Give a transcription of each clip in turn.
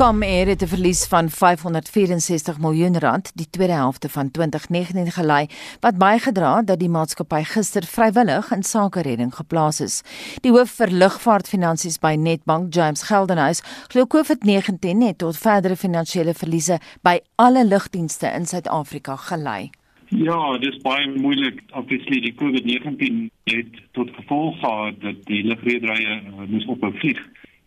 Comair het 'n verlies van 564 miljoen rand die tweede helfte van 2019 gelei wat bygedra het dat die maatskappy gister vrywillig in sake redding geplaas is. Die hoof vir lugvaartfinansies by Nedbank, James Geldenhuys, glo COVID-19 het tot verdere finansiële verliese by alle lugdienste in Suid-Afrika gelei. Ja, dis baie moeilik. Obviously die COVID-19 het tot gevolg gehad dat die lugrederye uh, moes ophou vlieg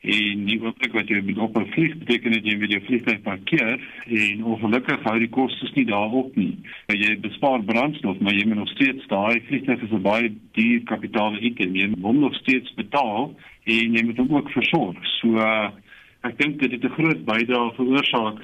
en die oomblik wat jy met op 'n vlieg beteken dat jy met jou vliegtuig parkeer en ongelukkig hou die kostes nie daarop nie. Jy bespaar brandstof, maar jy moet nog steeds daai vliegtuig is 'n baie duur kapitaal item. Jy moet nog steeds betaal en jy moet hom ook versorg. So uh, ek dink dit het 'n groot bydrae veroorsaak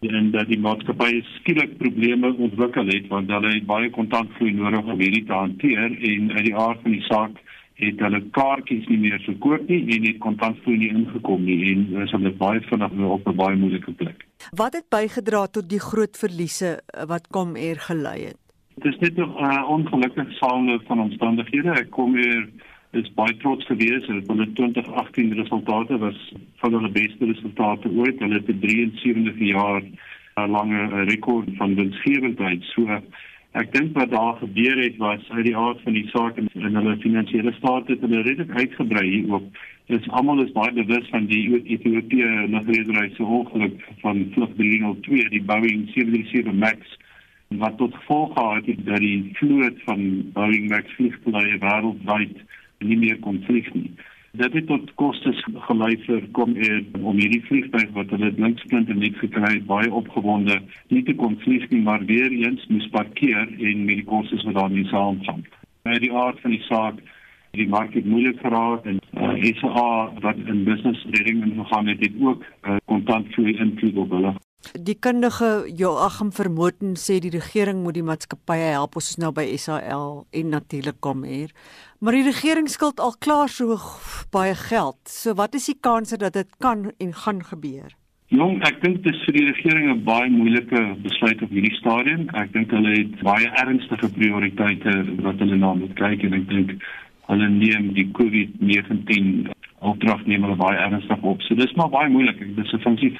en dat die maatskappy skielik probleme ontwikkel het want hulle het baie kontantvloei nodig om hierdie te hanteer en uit die aard van die saak het hulle kaartjies nie meer verkoop nie en het kontantvloei nie ingekom nie en is hulle baie vinnig op 'n baie moeilike plek. Wat het bygedra tot die groot verliese eh, wat kom eer gelei het? Dit is net 'n uh, ongelukkige saamloop van omstandighede. Ek kom hier is baie trots gewees oor hulle 2018 resultate was van hulle beste resultate ooit. Hulle het 'n 73 jaar uh, lange rekord van winsgewendheid. So Ek dink wat daar gebeur het was uit die aard van die saak en in hulle finansiële staat het hulle redelik uitgebrei hierop. Dis almal is baie bewus van die Ethiopië nagrederyse ongeluk van vlug 302 die Boeing 737 Max wat tot gevolg gehad het dat die vloot van Boeing Max vliegtuie wêreldwyd nie meer kon vlieg nie. Dit het tot kostes gelei vir kom eer om hierdie vliegtuig wat hulle blinksplint en net gekry het baie opgewonde nie te kon vlieg nie maar weer eens moes parkeer en met die kostes wat daarmee saamgaan. By die aard van die saak die mark het moeilik geraak en uh, SA wat in business redding ingegaan het het ook uh, kontantvloei invloed op hulle Die kundige Joachim Vermoten sê die regering moet die maatskappye help ons is nou by SAL en natuurlik kom hier. Maar die regering skuld al klaar so baie geld. So wat is die kanse dat dit kan en gaan gebeur? Jong, ek dink dit is vir die regering 'n baie moeilike besluit op hierdie stadium. Ek dink hulle het baie ernstige prioriteite wat hulle na moet kyk en ek dink hulle neem die COVID-19 opdrag neem hulle baie ernstig op. So dis maar baie moeilik. Dit is 'n funksie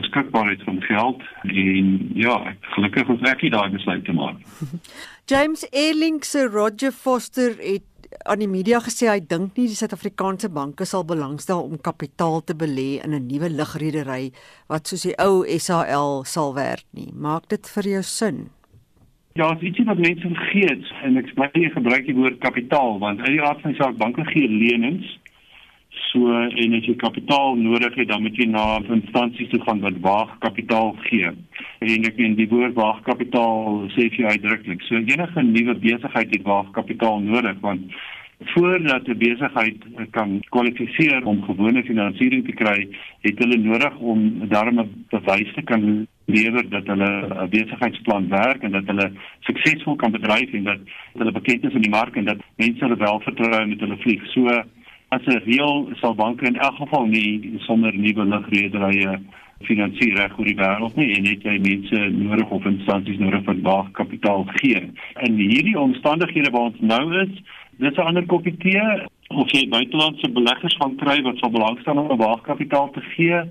beskikbaarheid van geld en ja, ek gelukkig het ek daai besluit te maak. James Erling se Roger Foster het aan die media gesê hy dink nie die Suid-Afrikaanse banke sal belangstel om kapitaal te belê in 'n nuwe lugredery wat soos die ou SAL sal werk nie. Maak dit vir jou sin? Ja, dit is iets wat mense vergeet en ek sê jy gebruik die woord kapitaal want uit die aard van die saak banke gee lenings So en as jy kapitaal nodig het, dan moet jy na instansies toe gaan wat waag kapitaal gee. En ek meen die woord waag kapitaal sê jy uitdruklik. So enige nuwe besigheid het waag kapitaal nodig want voordat 'n besigheid kan kwalifiseer om gewone finansiering te kry, het hulle nodig om daarmee bewys te kan lewer dat hulle 'n besigheidsplan werk en dat hulle suksesvol kan bedryf en dat hulle bekend is in die mark en dat mense hulle wel vertrou met hulle vlieg. So as 'n reël sal banke in elk geval nie sonder nuwe lugrederye finansier reg oor die wêreld nie en het jy mense nodig of instansies nodig wat baie kapitaal gee. In hierdie omstandighede waar ons nou is, dis 'n ander koppie tee of jy buitelandse beleggers gaan kry wat sal belangstel om baie kapitaal te gee,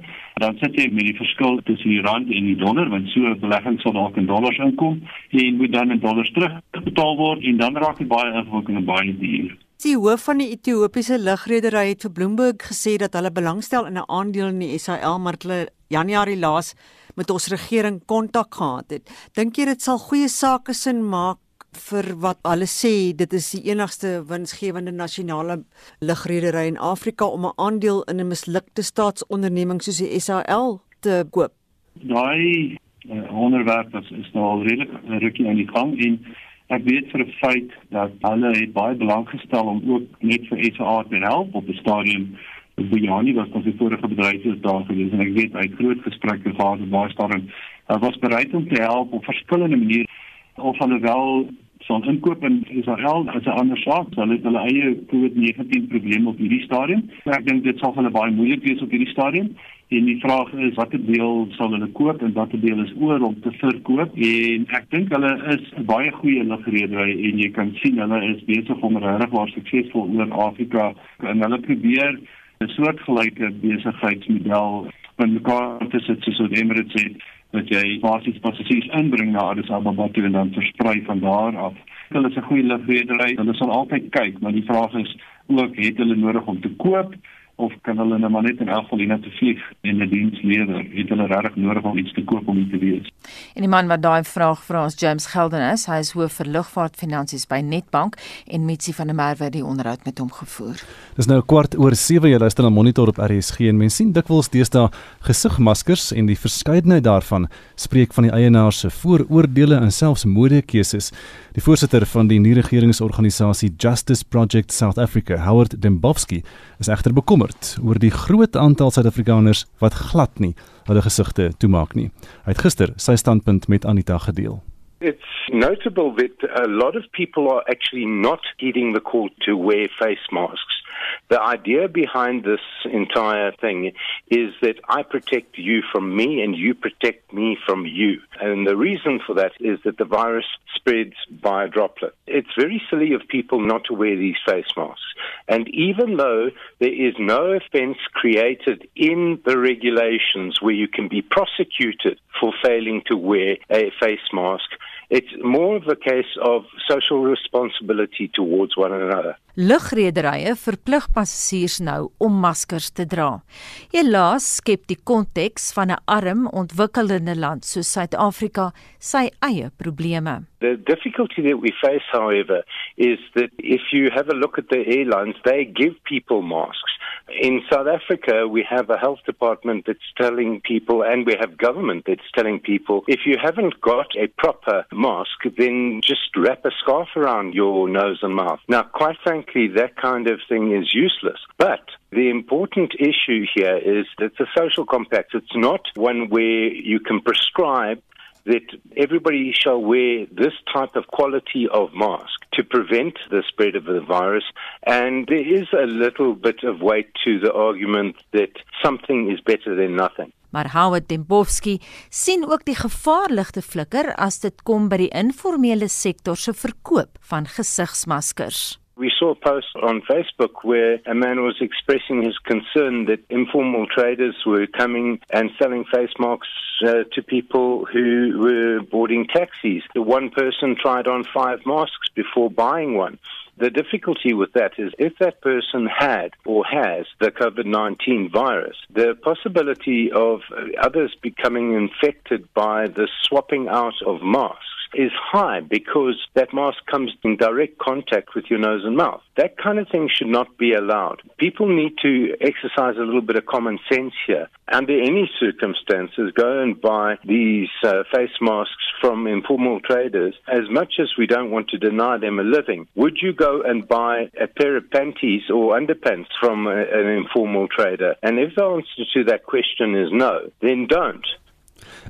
dan sit jy met die verskil tussen die rand en die dollar want so 'n belegging sal dalk in dollars inkom en moet dan in dollars terugbetaal word en dan raak dit baie ingewikkeld en baie duur. Die hoof van die Ethiopiese lugredery het vir Bloomberg gesê dat hulle belangstel in 'n aandeel in die SAL maar hulle Januarie laas met ons regering kontak gehad het. Dink jy dit sal goeie sake sin maak vir wat hulle sê dit is die enigste winsgewende nasionale lugredery in Afrika om 'n aandeel in 'n mislukte staatsonderneming soos die SAL te koop? Daai uh, onderwerp is, is nou al redelik rukkie aan die gang en Ek weet vir 'n feit dat hulle het baie belang gestel om ook net vir SA te help op die stadium. Bojani was ons vorige bedryfs daar gewees en ek weet het groot gesprekke gehad met baie stadium. Hy was bereid om te help op verskillende maniere of hulle wel son inkoop in Israel as 'n ander saak. Hulle het hulle eie COVID-19 probleme op hierdie stadium. Ek dink dit sal hulle baie moeilik wees op hierdie stadium. En die vraag is watter deel sal hulle koop en watter deel is oor om te verkoop? En ek dink hulle is baie goeie lugredery en jy kan sien hulle is besig om regtig waar suksesvol oor Afrika en hulle probeer 'n soortgelyke besigheidsmodel met mekaar te sit soos wat Emirates sê dat jy basies passasiers inbring na Addis Ababa toe en dan versprei van daar af. Hulle is 'n goeie lugredery. Hulle sal altyd kyk, maar die vraag is ook het hulle nodig om te koop of kan hulle nou maar net in elk geval hier na te vlieg en 'n diens lewer? Het hulle regtig nodig om iets te koop om hier te wees? En die man wat daai vraag vra is James Geldenhuys. Hy is hoof vir lugvaartfinansies by Netbank en Mitsi van der Merwe het die onderhoud met hom gevoer. Dis nou kwart oor 7 jy luister na Monitor op RSG en mens sien dikwels deesdae gesigmaskers en die verskeidenheid daarvan spreek van die eienaars se vooroordeele en selfs modekeuses. Die voorsitter van die nie-regeringsorganisasie Justice Project South Africa, Howard Dembowski, is egter bekommerd oor die groot aantal Suid-Afrikaners wat glad nie hulle gesigte toemaak nie. Hy het gister sy standpunt met Anita gedeel. It's notable that a lot of people are actually not heeding the call to wear face masks. The idea behind this entire thing is that I protect you from me and you protect me from you. And the reason for that is that the virus spreads by a droplet. It's very silly of people not to wear these face masks. And even though there is no offense created in the regulations where you can be prosecuted for failing to wear a face mask, it's more of a case of social responsibility towards one another. Lugrederye verplig passasiers nou om maskers te dra. Helaas skep die konteks van 'n arm ontwikkelende land soos Suid-Afrika sy eie probleme. The difficulty that we face, however, is that if you have a look at the airlines, they give people masks. In South Africa, we have a health department that's telling people, and we have government that's telling people, if you haven't got a proper mask, then just wrap a scarf around your nose and mouth. Now, quite frankly, that kind of thing is useless. But the important issue here is it's a social compact. It's not one where you can prescribe that everybody shall wear this type of quality of mask to prevent the spread of the virus. And there is a little bit of weight to the argument that something is better than nothing. Maar Howard Dembowski sien ook die gevaarligte flikker as dit kom by die informele sektor se verkoop van gesigsmaskers. We saw a post on Facebook where a man was expressing his concern that informal traders were coming and selling face masks uh, to people who were boarding taxis. The one person tried on five masks before buying one. The difficulty with that is if that person had or has the COVID 19 virus, the possibility of others becoming infected by the swapping out of masks is high because that mask comes in direct contact with your nose and mouth. That kind of thing should not be allowed. People need to exercise a little bit of common sense here. Under any circumstances, go and buy these uh, face masks from informal traders. As much as we don't want to deny them a living, would you go and buy a pair of panties or underpants from a, an informal trader? And if the answer to that question is no, then don't.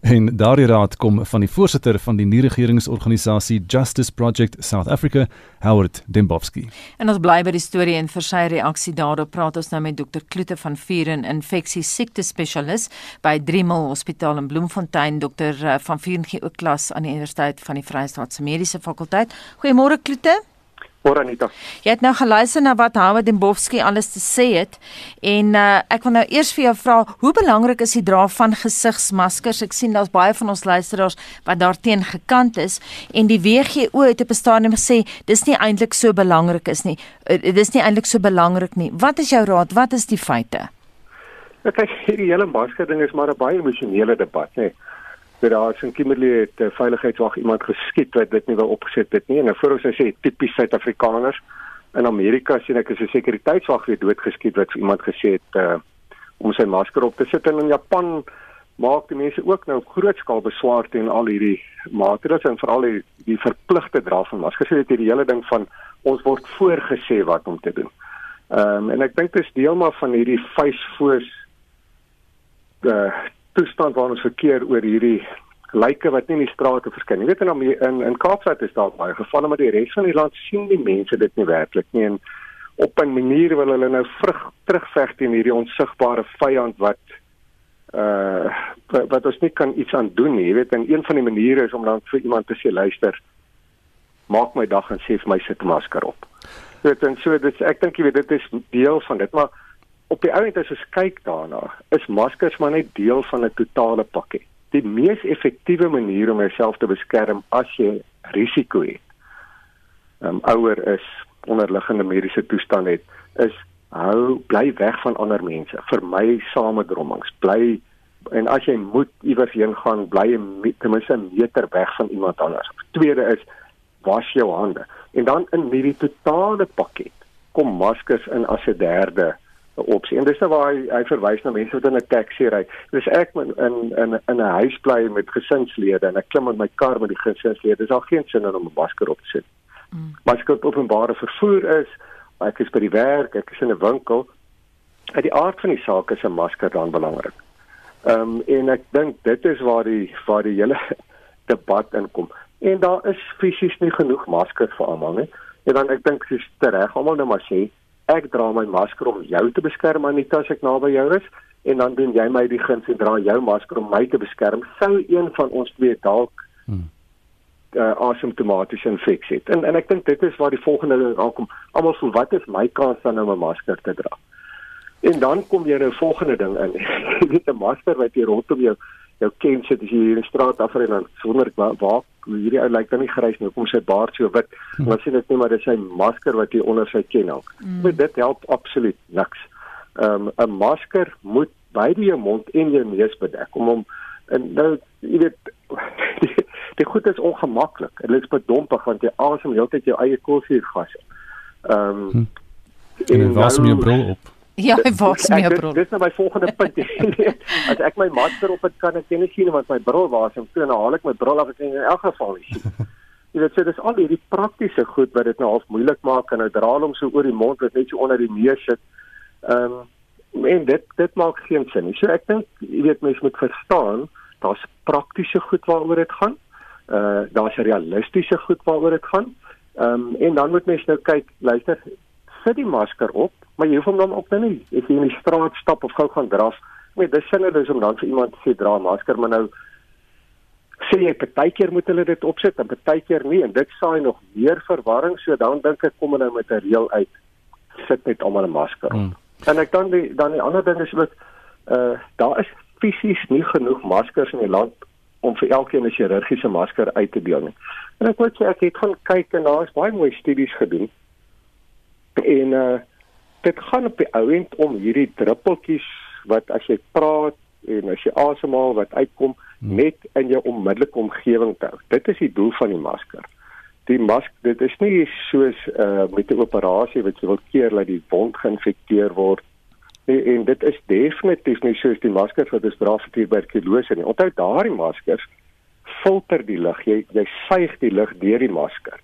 En daardie raad kom van die voorsitter van die nie-regeringsorganisasie Justice Project South Africa, Howard Dembowski. En ons bly by die storie en vir sy reaksie daarop praat ons nou met dokter Kloete van Vuren, infeksie siekte spesialis by Driemal Hospitaal in Bloemfontein, dokter eh, van Vuren gee ook klas aan die Universiteit van die Vrystaat se Mediese Fakulteit. Goeiemôre Kloete. Môre Anita. Jy het nou geluister na wat Howard Dembowski alles te sê het en uh, ek wil nou eers vir jou vra, hoe belangrik is die dra van gesigsmaskers? Ek sien daar's baie van ons luisteraars wat daarteen gekant is en die WHO het op 'n stadium gesê dis nie eintlik so belangrik is nie. Uh, dis nie eintlik so belangrik nie. Wat is jou raad? Wat is die feite? Ek kyk hierdie hele masker ding is maar 'n baie emosionele debat, nê. Nee dat daar in Kimberley het 'n uh, veiligheidswag iemand geskiet wat dit nie wou opgeset het nie en nou voor ons nou sê tipies Suid-Afrikaners in Amerika sien ek is 'n sekuriteitswag weer doodgeskiet wat vir iemand gesê het uh, om sy masker op te sit en in Japan maak die mense ook nou grootskaal beswaar teen al hierdie maatreëls en veral die, die verpligte dra van maskers. Dit is die hele ding van ons word voorgesê wat om te doen. Ehm um, en ek dink dit is deel maar van hierdie face force uh toestand waarin ons verkeer oor hierdie lyke wat nie in die strate verskyn. Jy weet in in, in Kaapstad is daar baie gevalle maar die res van die land sien die mense dit nie werklik nie en op 'n manier wil hulle nou vrug terugveg teen hierdie onsigbare vyand wat uh wat ons nie kan iets aan doen nie. Jy weet en een van die maniere is om dan vir iemand te sê luister maak my dag en sê vir my sit 'n masker op. Jy weet en so dit ek dink jy weet dit is deel van dit maar op die oomblik as ons kyk daarna, is maskers maar net deel van 'n totale pakket. Die mees effektiewe manier om jouself te beskerm as jy risiko het, um, ouer is, onderliggende mediese toestand het, is hou bly weg van ander mense. Vermy samedrommings. Bly en as jy moet iewers heen gaan, bly ten minste 'n meter weg van iemand anders. Tweede is was jou hande. En dan in hierdie totale pakket kom maskers in as 'n derde opsie. En dis nou waar hy, hy verwys na mense wat in 'n taxi ry. Dis ek in in in 'n huis bly met gesinslede en ek klim in my kar met die gesinslede. Dis al geen sin om 'n masker op te sit. Mm. Maar as ek op openbare vervoer is, ek is by die werk, ek is in 'n winkel, uit die aard van die saak is 'n masker dan belangrik. Ehm um, en ek dink dit is waar die waar die hele debat inkom. En daar is fisies nie genoeg maskers vir almal nie. En dan ek dink dis reg almal net maar sê ek dra my masker om jou te beskerm Anita as ek naby jou is en dan doen jy my die guns en dra jou masker om my te beskerm. Sou een van ons twee dalk hmm uh, asymptomatiese infeksie het. En en ek dink dit is waar die volgende aankom. Almal voel wat is my kans dan om 'n masker te dra? En dan kom jy nou volgende ding in. Jy het 'n masker wat jy rondom jou jou ken sit as jy hier in die straat af ry dan sonder waar, waar hierdie ou lyk dan nie grys nie. Kom sy baard so wit. Hm. Dan sien ek net maar dis sy masker wat hy onder sy ken hou. Mm. Maar dit help absoluut niks. Ehm um, 'n masker moet beide jou mond en jou neus bedek om hom en nou jy weet die goed is ongemaklik. Dit is bedompig want jy asem heeltyd jou eie koolsuurgas. Ehm um, hm. en dan was my bril op. Ja, hy was my bril. Dis nou my volgende punt. As ek my masker op het kan ek nie sien wat my bril was en toe nou haal ek my bril af en in elk geval nie sien. Jy weet, so dis al hierdie praktiese goed wat dit nou half moeilik maak en nou dra hom so oor die mond wat net so onder die neus sit. Ehm um, en dit dit maak geen sin nie. So ek dink jy weet mense moet verstaan daar's praktiese goed waaroor dit gaan uh daar's 'n realistiese goed waaroor dit gaan. Ehm um, en dan moet mens nou kyk, luister, sit die masker op, maar jy hoef hom dan op nou nie. As jy in die straat stap of gou gaan draf, met dis sinne dis om dan vir iemand te sê dra 'n masker, maar nou sê jy partykeer moet hulle dit opsit en partykeer nie en dit saai nog meer verwarring, so dan dink ek kom hulle nou met 'n reël uit. Sit net almal 'n masker op. Hmm. En ek dan die dan die ander ding is ook uh daar is fisies nie genoeg maskers in die land om vir elkeen 'n chirurgiese masker uit te deel nie. En ek moet sê ek het gaan kyk en daar is baie mooi studies gedoen. En uh dit gaan op die ou end om hierdie druppeltjies wat as jy praat en as jy asemhaal wat uitkom hmm. net in jou onmiddellike omgewing te hou. Dit is die doel van die masker. Die mask dit is nie soos uh met 'n operasie wat jy wil keer dat die wond geïnfekteer word en, en dit is definitief nie soos die maskers wat ons dra vir tuberkulose nie. Onthou daardie maskers filter die lug. Jy jy suig die lug deur die masker.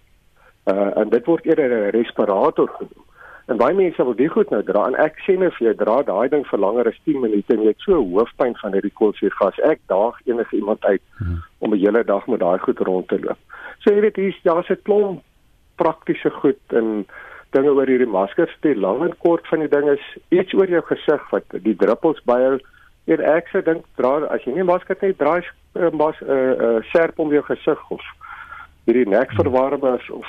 Uh en dit word eerder 'n respirator genoem. En baie mense wil dit goed nou dra en ek sê net nou vir jou dra daai ding vir langer as 10 minute en jy het so hoofpyn van hierdie koolsuurgas. Ek daag enige iemand uit hmm. om 'n hele dag met daai goed rond te loop. So jy weet hier's daar's 'n klomp praktiese goed en dinge oor hierdie maskers te lang en kort van die ding is iets oor jou gesig wat die druppels jou en ek sê dink dra as jy nie masker het dra 'n uh, mas 'n uh, uh, skerp om jou gesig of hierdie nekverwarmers of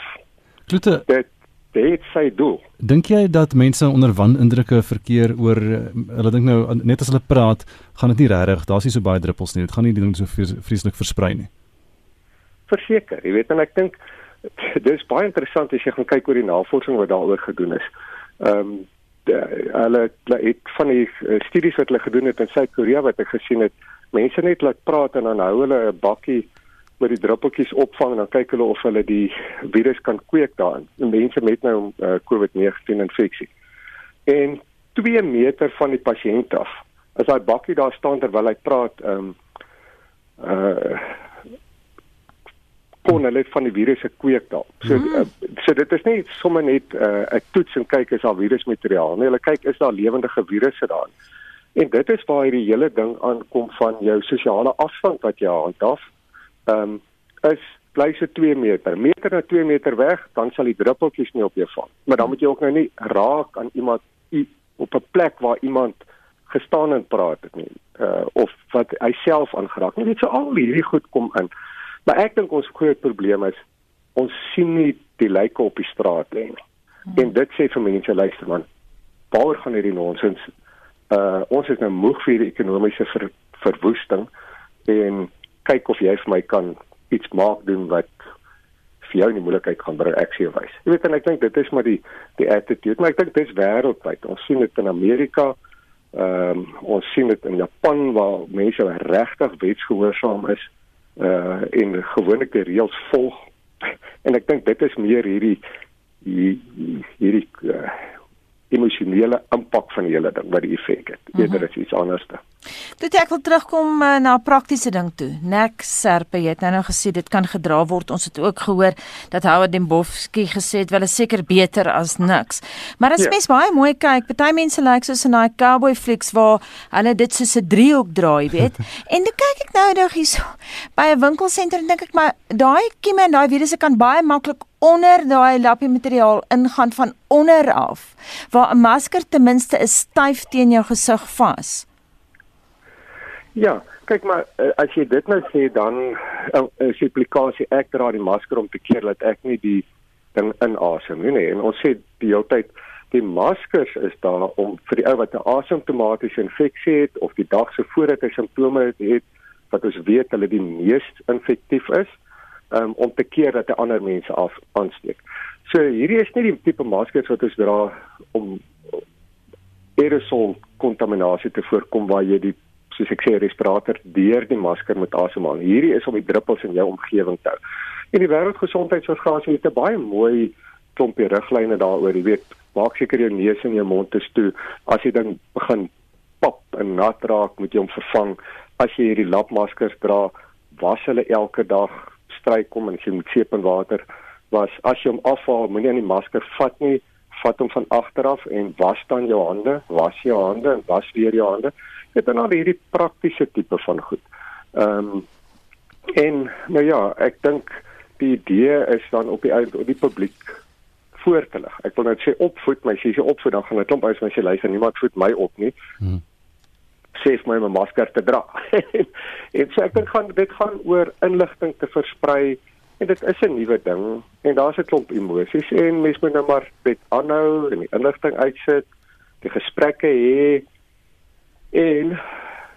Klute dit dit sê doel dink jy dat mense onder wanindrukke verkeer oor uh, hulle dink nou net as hulle praat gaan dit nie regtig daar's nie so baie druppels nie dit gaan nie die ding so vreeslik versprei nie verseker jy weet en ek dink dit is baie interessant as jy gaan kyk oor die navorsing wat daaroor gedoen is. Ehm um, hulle het van die uh, studies wat hulle gedoen het in Suid-Korea wat ek gesien het, mense net laat praat en dan hou hulle 'n bakkie met die druppeltjies opvang en dan kyk hulle of hulle die virus kan kweek daarin. En mense met nou uh, COVID-19 infeksie. En 2 meter van die pasiënt af, as daai bakkie daar staan terwyl hy praat, ehm um, uh kon hulle van die virusse kweek daar. So mm. uh, so dit is nie sommer net 'n uh, toets en kyk is daar virusmateriaal nie. Hulle kyk is daar lewendige virusse daar. En dit is waar hierdie hele ding aankom van jou sosiale afstand wat jy handhaaf. Ehm um, is bly so 2 meter. Meter na 2 meter weg, dan sal die druppeltjies nie op jou val. Maar dan moet jy ook nou nie raak aan iemand op 'n plek waar iemand gestaan en praat het nie. Uh of wat hy self aangeraak. Jy weet so al hierdie goed kom in. Maar ek dink ons groot probleem is ons sien nie die lyke op die straat lê nie. Hmm. En dit sê vir mense luister man, waar gaan hierdie nonsens Uh ons is nou moeg vir die ekonomiese ver, verwoesting kyk of jy vir my kan iets maak doen wat vir jou in die moeilikheid gaan bring ek sê wys. Jy weet en ek dink dit is maar die die attitude, maar ek dink dit is wêreldwyd. Ons sien dit in Amerika. Ehm um, ons sien dit in Japan waar mense regtig wetsgehoorsaam is uh en gewoonlik die reëls volg. En ek dink dit is meer hierdie hierdie, hierdie uh, emosionele impak van die hele ding wat die effek het. Mhm. Eerder is iets anderste. Dit ek wil terugkom uh, na 'n praktiese ding toe. Nek serpe, jy het nou nou gesê dit kan gedra word. Ons het ook gehoor dat Howard Dembowski gesê het wel is seker beter as niks. Maar as ja. mens baie mooi kyk, party mense lyk like soos in daai cowboy flicks waar hulle dit soos 'n driehoek draai, weet. en dan kyk ek nou nou hierso by 'n winkelsentrum dink ek maar daai kieme en daai virusse kan baie maklik onder daai lappie materiaal ingaan van onder af waar 'n masker ten minste is styf teen jou gesig vas. Ja, kyk maar eh, as jy dit nou sê dan eh, is die implikasie ek dra die masker om te keer dat ek nie die ding inasem nie, nee. En ons sê die hele tyd die maskers is daar om vir die ou wat 'n asemtomatiese infeksie het of die dag se voordat hy simptome het wat ons weet hulle die mees infektief is um, om te keer dat hy ander mense af aansteek. So hierdie is nie die tipe maskers wat ons dra om aerosol kontaminasie te voorkom waar jy die soos ek sê respirator deur die masker moet asemhaal. Hierdie is om die druppels in jou omgewing te hou. En die wêreldgesondheidsorganisasie het 'n baie mooi klompie riglyne daaroor, jy weet, maak seker jou neus en jou mond is toe as jy dan begin pap en nat raak, moet jy hom vervang. As jy hierdie lapmaskers dra, was hulle elke dag stry kom en jy moet seep en water was as jy hom afhaal moenie aan die masker vat nie vat hom van agter af en was dan jou hande was jou hande en was weer jou hande. Dit is nou hierdie praktiese tipe van goed. Ehm um, en nou ja ek dink die idee is dan op die op die publiek voor te lig. Ek wil net sê opvoed my sê jy opvoed dan gaan dit klomp uit as jy luister niemand voed my op nie. Hmm sê vir my om 'n masker te dra. en so ek dink gaan dit gaan oor inligting te versprei en dit is 'n nuwe ding en daar's 'n klomp emosies en mense moet nou maar net aanhou en die inligting uitsit, die gesprekke hê en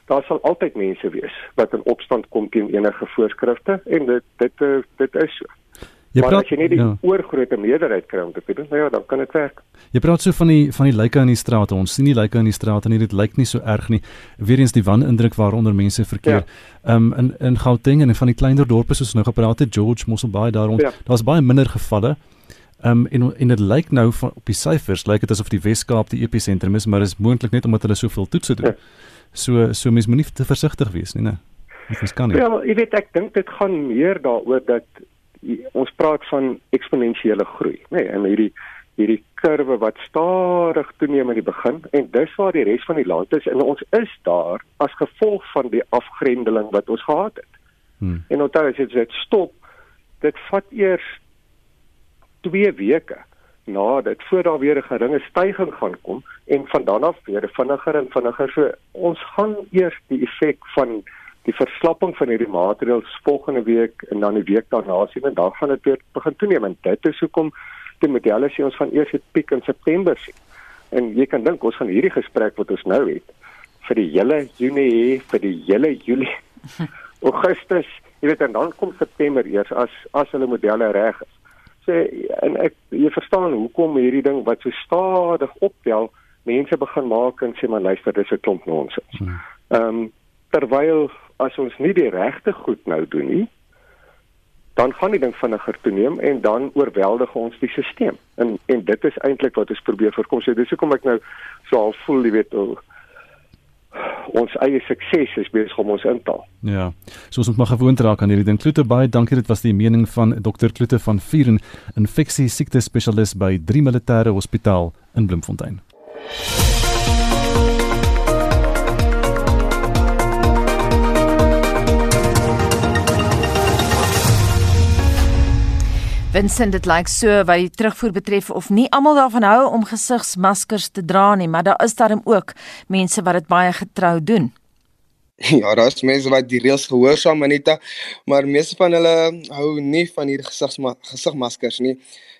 daar sal altyd mense wees wat in opstand kom teen enige voorskrifte en dit dit dit is so. Jy maar praat, as jy nie die ja. oorgrootste meerderheid kry om te doen, nou ja, dan kan dit werk. Jy praat so van die van die lyke in die strate. Ons sien nie lyke in die strate nie. Dit lyk nie so erg nie. Weereens die wanindruk waaronder mense verkeer. Ja. Ehm ja. um, in in Gauteng en in van die kleiner dorpe soos nou gepraat het George Mosselbaai daarom. Ja. Daar's baie minder gevalle. Ehm um, en en dit lyk nou van op die syfers lyk dit asof die Wes-Kaap die episentrum is, maar dit is moontlik net omdat hulle soveel toetse doen. Ja. So so mense moenie te versigtig wees nie, né? Dit kan nie. Ja, jy weet ek dink dit gaan meer daaroor dat ons praat van eksponensiële groei, nê, nee, en hierdie hierdie kurwe wat stadig toeneem in die begin en dis waar die res van die land is en ons is daar as gevolg van die afgrendeling wat ons gehad het. Hmm. En onthou as dit stop, dit vat eers 2 weke na dit voor daar weer 'n geringe stygings gaan kom en van dan af weer vinniger en vinniger so ons gaan eers die effek van die verslapping van hierdie maatreëls volgende week en dan die week daarna sien en dan gaan dit weer begin toeneem en dit is hoekom die modelle sê ons gaan eers 'n piek in September sien. En jy kan dink ons gaan hierdie gesprek wat ons nou het vir die hele Junie, vir die hele Julie, Augustus, jy weet en dan kom September eers as as hulle modelle reg is. So en ek jy verstaan hoekom hierdie ding wat so stadig optel mense begin maak en sê maar luister dis 'n klomp nonsens. Hmm. Ehm um, terwyl as ons nie die regte goed nou doen nie, dan gaan die ding vinniger toeneem en dan oorweldig ons die stelsel. En en dit is eintlik wat ons probeer voorkom. So dis hoekom ek nou so al voel, jy weet, oh, ons eie sukses is besig om ons intaal. Ja. So ons moet maar gewoond raak aan hierdie ding. Kloete baie dankie. Dit was die mening van Dr. Kloete van Vieren, infeksie siekte spesialis by 3 Militêre Hospitaal in Bloemfontein. Vincent dit lyk so wat die terugvoer betref of nie almal daarvan hou om gesigsmaskers te dra nie, maar daar is daarom ook mense wat dit baie getrou doen. Ja, daar is mense wat die reëls gehoorsaam Anita, maar meeste van hulle hou nie van hierdie gesigmaskers nie.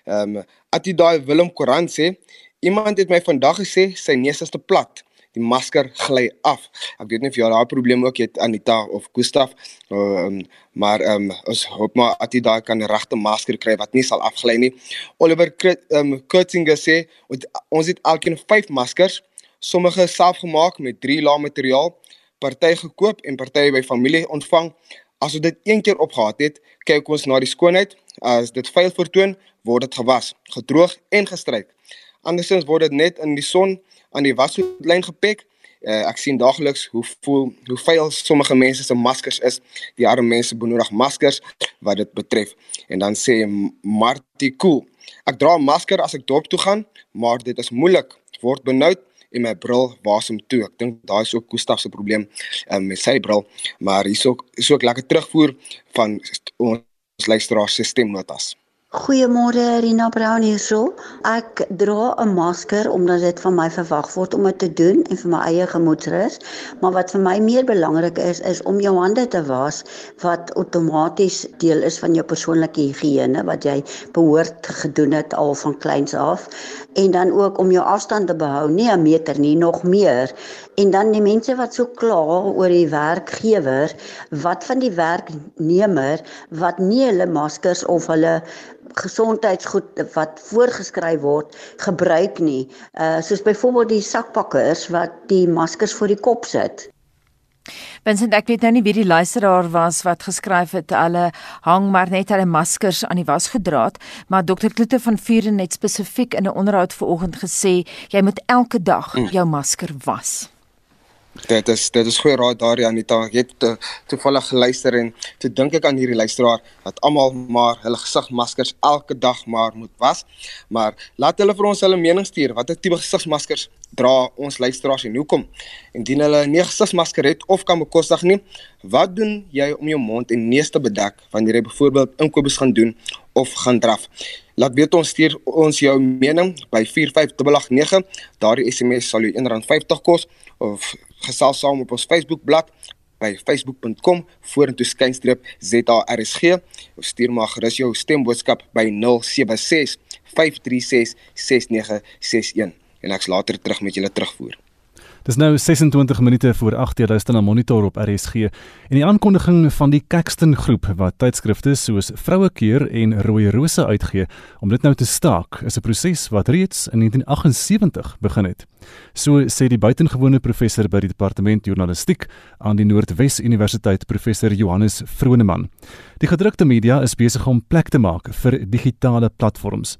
Ehm um, at die daai Willem Koran sê, iemand het my vandag gesê sy neus is te plat die masker gly af. Ek weet nie of jy daai probleem ook het Anita of Gustaf, um, maar ehm um, ons hoop maar dat jy daai kan regte masker kry wat nie sal afgly nie. Oliver ehm Kurtzinger sê ons het alkeen 5 maskers, sommige selfgemaak met 3 laag materiaal, party gekoop en party by familie ontvang. As ons dit een keer opgehaat het, kyk ons na die skoonheid. As dit vuil vertoon, word dit gewas, gedroog en gestryk. Andersins word dit net in die son aan die wasgoedlyn gepek. Uh, ek sien daagliks hoe voel hoe vuil sommige mense se maskers is. Die arme mense benodig maskers wat dit betref. En dan sê Martie Cool, ek dra 'n masker as ek dorp toe gaan, maar dit is moeilik, word benoud en my bril wasem toe. Ek dink daai is ook Gustaf se probleem um, met sy bril, maar hierso is ook lekker terugvoer van ons luisteraar se stemnotas. Goeiemôre Rina Brown hierso. Ek dra 'n masker omdat dit van my verwag word om dit te doen en vir my eie gemoedsrus, maar wat vir my meer belangrik is is om jou hande te was wat outomaties deel is van jou persoonlike higiëne wat jy behoort gedoen het al van kleins af en dan ook om jou afstand te behou, nie 'n meter nie, nog meer. En dan die mense wat so kla oor die werkgewer, wat van die werknemer wat nie hulle maskers of hulle gesondheidsgoed wat voorgeskryf word gebruik nie. Uh soos byvoorbeeld die sakpakkers wat die maskers voor die kop sit. Vincent, ek weet nou nie wie die luisteraar was wat geskryf het hulle hang maar net hulle maskers aan die wasgedraad, maar Dr. Kloete van Vuren het spesifiek in 'n onderhoud vanoggend gesê jy moet elke dag mm. jou masker was. Dit is dit is goeie raad daar Janita. Ek het to, toevallig geluister en toe dink ek aan hierdie luisteraar dat almal maar hulle gesigmaskers elke dag maar moet was. Maar laat hulle vir ons hulle mening stuur. Watter tipe gesigsmaskers dra ons luisteraars en hoekom? Indien hulle nie gesigsmasker het of kan bekostig nie, wat doen jy om jou mond en neus te bedek wanneer jy byvoorbeeld inkopies gaan doen of gaan draf? Laat weet ons stuur ons jou mening by 45889. Daardie SMS sal jou R1.50 kos of gesels saam op ons Facebookblad by facebook.com vorentoe skynstreep ZARSG of stuur maar gerus jou stemboodskap by 076 536 6961 en ek's later terug met julle terugvoer. Dis nou 26 minute voor 8:00 luister na Monitor op RSG en die aankondiging van die Caxton groep wat tydskrifte soos Vrouekeer en Rooi Rose uitgee om dit nou te staak is 'n proses wat reeds in 1978 begin het. So sê die buitengewone professor by die departement journalistiek aan die Noordwes Universiteit professor Johannes Vroneman. Die gedrukte media is besig om plek te maak vir digitale platforms.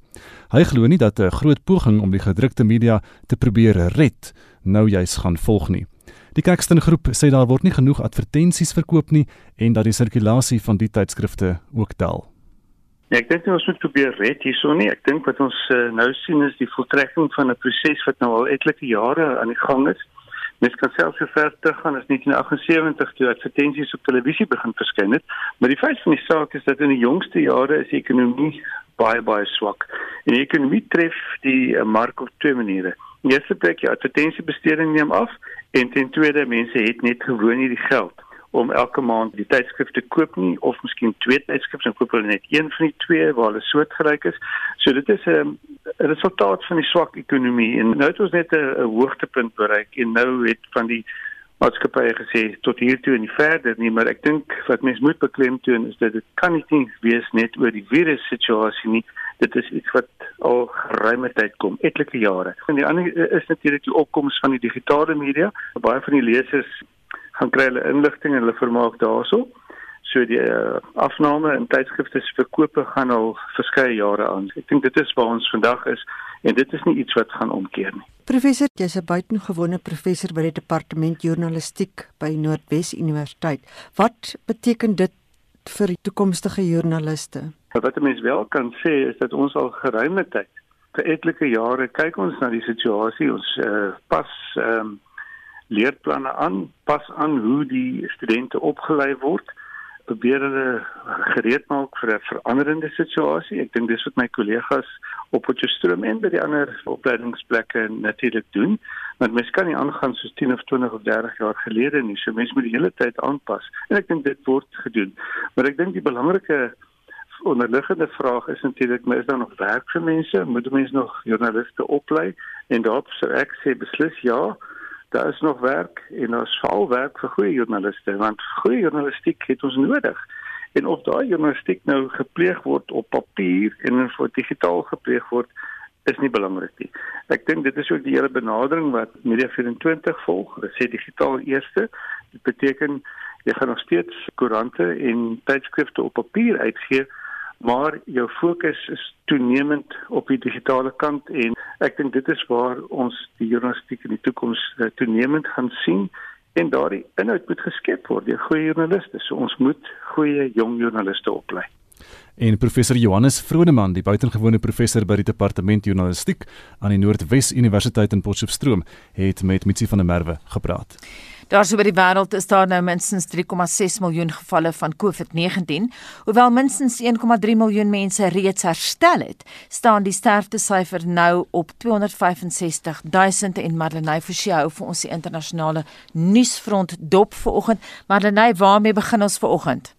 Hy glo nie dat 'n groot poging om die gedrukte media te probeer red nou juis gaan volg nie. Die Caxton groep sê daar word nie genoeg advertensies verkoop nie en dat die sirkulasie van die tydskrifte ook tel. Ja, ek dink ons moet probeer red hierso nie. Ek dink wat ons uh, nou sien is die voltrekking van 'n proses wat nou al etlike jare aan die gang is. Mens kan selfs so ver teruggaan as 1978 toe advertensies op televisie begin verskyn het, maar die feit van die saak is dat in die jongste jare is die ekonomie baie baie swak. En die ekonomie tref die uh, mark op twee maniere. In eerste plek ja, advertensiebesteding neem af en ten tweede mense het net gewoon nie die geld om elke maand die tydskrif te koop nie of miskien twee tydskrifte en koop hulle net een van die twee waar hulle soortgelyk is. So dit is 'n um, resultaat van die swak ekonomie en nou het ons net 'n hoogtepunt bereik en nou het van die maatskappye gesê tot hier toe en nie verder nie, maar ek dink wat mense moet beklemtoon is dat dit kan nie wees net oor die virus situasie nie. Dit is iets wat al geruime tyd kom, etlike jare. En die ander is natuurlik die opkoms van die digitale media. Baie van die lesers gaan kry hulle inligting en hulle vermaak daaroor. So die uh, afname in tydskrifte se verkope gaan al verskeie jare aan. Ek dink dit is waar ons vandag is en dit is nie iets wat gaan omkeer nie. Professor, jy's 'n buitengewone professor by die departement journalistiek by Noordwes Universiteit. Wat beteken dit vir toekomstige joernaliste? Wat 'n mens wel kan sê is dat ons al geruime tyd, vir etlike jare kyk ons na die situasie, ons uh, pas ehm um, leerplanne aan, pas aan hoe die studente opgelei word probeer hulle gereed maak vir 'n veranderende situasie. Ek dink dis wat my kollegas op Potchefstroom en by die ander opleidingsplekke natuurlik doen. Want mens kan nie aangaan soos 10 of 20 of 30 jaar gelede nie. So mens moet die hele tyd aanpas. En ek dink dit word gedoen. Maar ek dink die belangrike onderliggende vraag is natuurlik, is daar nog werk vir mense? Moet mense nog joernaliste oplei? En daarop sou ek sê beslis ja daar is nog werk en daar's veral werk vir goeie joernaliste want goeie journalistiek het ons nodig. En of daai journalistiek nou gepleeg word op papier en of digitaal gepleeg word is nie belangrik nie. Ek dink dit is ook die hele benadering wat Media 24 volg. Dit sê digitaal eerste. Dit beteken jy gaan nog steeds koerante en tydskrifte op papier uitgee, maar jou fokus is toenemend op die digitale kant en ek dink dit is waar ons die journalistiek in die toekoms uh, toenemend gaan sien en daardie inhoud moet geskep word deur goeie joernaliste. So ons moet goeie jong joernaliste oplei. En professor Johannes Vroneman, die buitengewone professor by die departement journalistiek aan die Noordwes Universiteit in Potchefstroom, het met Mitsi van der Merwe gepraat. Daarso by die wêreld is daar nou minstens 3,6 miljoen gevalle van COVID-19, hoewel minstens 1,3 miljoen mense reeds herstel het. Staan die sterftesyfer nou op 265 000 en Madeleine Forsie hou vir ons die internasionale nuusfront dop vanoggend. Madeleine, waarmee begin ons vanoggend?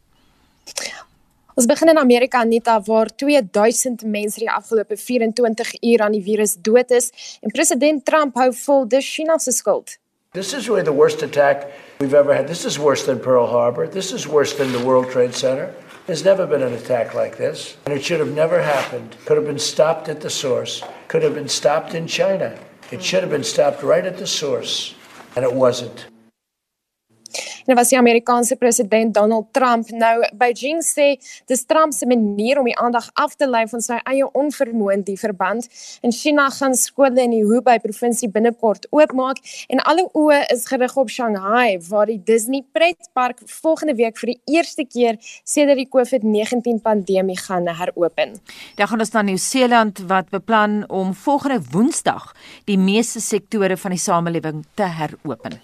Ons begin in Amerika Anita waar 2000 mense die afgelope 24 uur aan die virus dood is en president Trump hou vol dis China se skuld. This is really the worst attack we've ever had. This is worse than Pearl Harbor. This is worse than the World Trade Center. There's never been an attack like this, and it should have never happened. Could have been stopped at the source. Could have been stopped in China. It should have been stopped right at the source, and it wasn't. En was die Amerikaanse president Donald Trump nou Beijing sê dis Trump se manier om die aandag af te lei van sy eie onvermoë in die verband. In China gaan skole in die Hubei provinsie binnekort oopmaak en alle oë is gerig op Shanghai waar die Disney pretpark volgende week vir die eerste keer sedert die COVID-19 pandemie gaan heropen. Dan gaan ons na Nieu-Seeland wat beplan om volgende Woensdag die meeste sektore van die samelewing te heropen.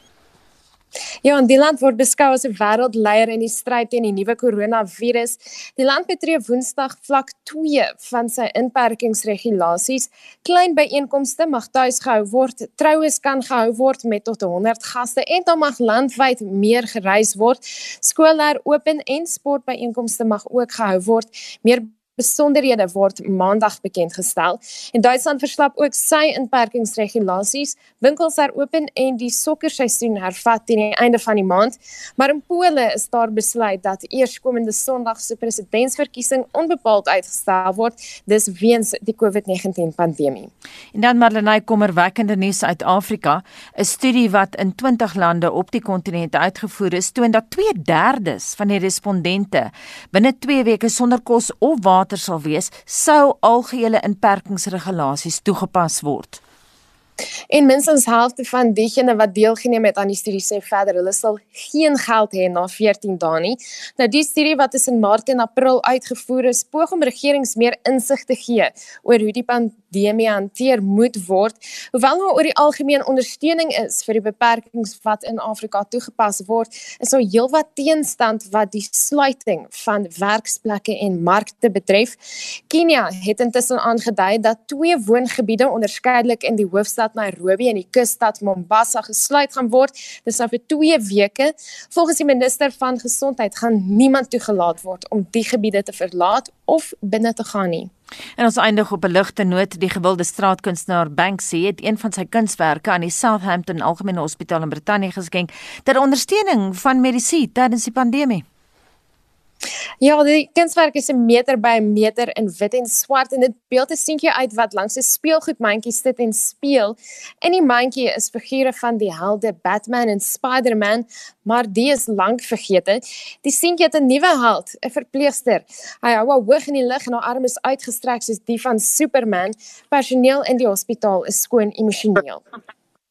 Ja, die land word beskou as 'n wêreldleier in die stryd teen die nuwe koronavirus. Die land betree Woensdag vlak 2 van sy inperkingsregulasies. Klein byeenkomste mag tuis gehou word, troues kan gehou word met tot 100 gaste en dan mag landwyd meer gereis word. Skole open en sportbyeenkomste mag ook gehou word. Meer Besonderhede word maandag bekend gestel en Duitsland verslap ook sy inperkingsregulasies. Winkels is oop en die sokkerseisoen hervat teen die einde van die maand. Maar in Pole is daar besluit dat eerskomende Sondag se presidentsverkiesing onbepaald uitgestel word, dis weens die COVID-19 pandemie. En dan Marlenae kommerwekkende nuus uit Afrika. 'n Studie wat in 20 lande op die kontinent uitgevoer is, toon dat 2/3 van die respondente binne 2 weke sonder kos of water water sal wees, sou algehele inperkingsregulasies toegepas word. En minstens helfte van diegene wat deelgeneem het aan die studie sê verder hulle sal geen geld hê na 14 dae nie. Nou die studie wat tussen Maart en April uitgevoer is, poog om regerings meer insig te gee oor hoe die pandemie pandemie hanteer moet word. Hoewel daar oor die algemeen ondersteuning is vir die beperkings wat in Afrika toegepas word, is daar heelwat teenstand wat die sluiting van werksplekke en markte betref. Kenia het intussen aangedui dat twee woongebiede onderskeidelik in die hoofstad Nairobi en die kusstad Mombasa gesluit gaan word. Dis nou vir 2 weke. Volgens die minister van gesondheid gaan niemand toegelaat word om die gebiede te verlaat of binne te gaan nie. En ons eindig op 'n ligte noot. Die gewilde straatkunstenaar Banksy het een van sy kunswerke aan die Southampton Algemene Hospitaal in Brittanje geskenk ter ondersteuning van medisy tydens die pandemie. Ja, die kunswerk is 'n meter by 'n meter in wit en swart en dit beeld 'n seentjie uit wat langs 'n speelgoedmandjie sit en speel. In die mandjie is figure van die helde Batman en Spider-Man, maar die is lank vergete. Die seentjie het 'n nuwe held, 'n verpleegster. Hy hou hoog in die lug en haar arms is uitgestrek soos die van Superman. Personeel in die hospitaal is skoon emosioneel.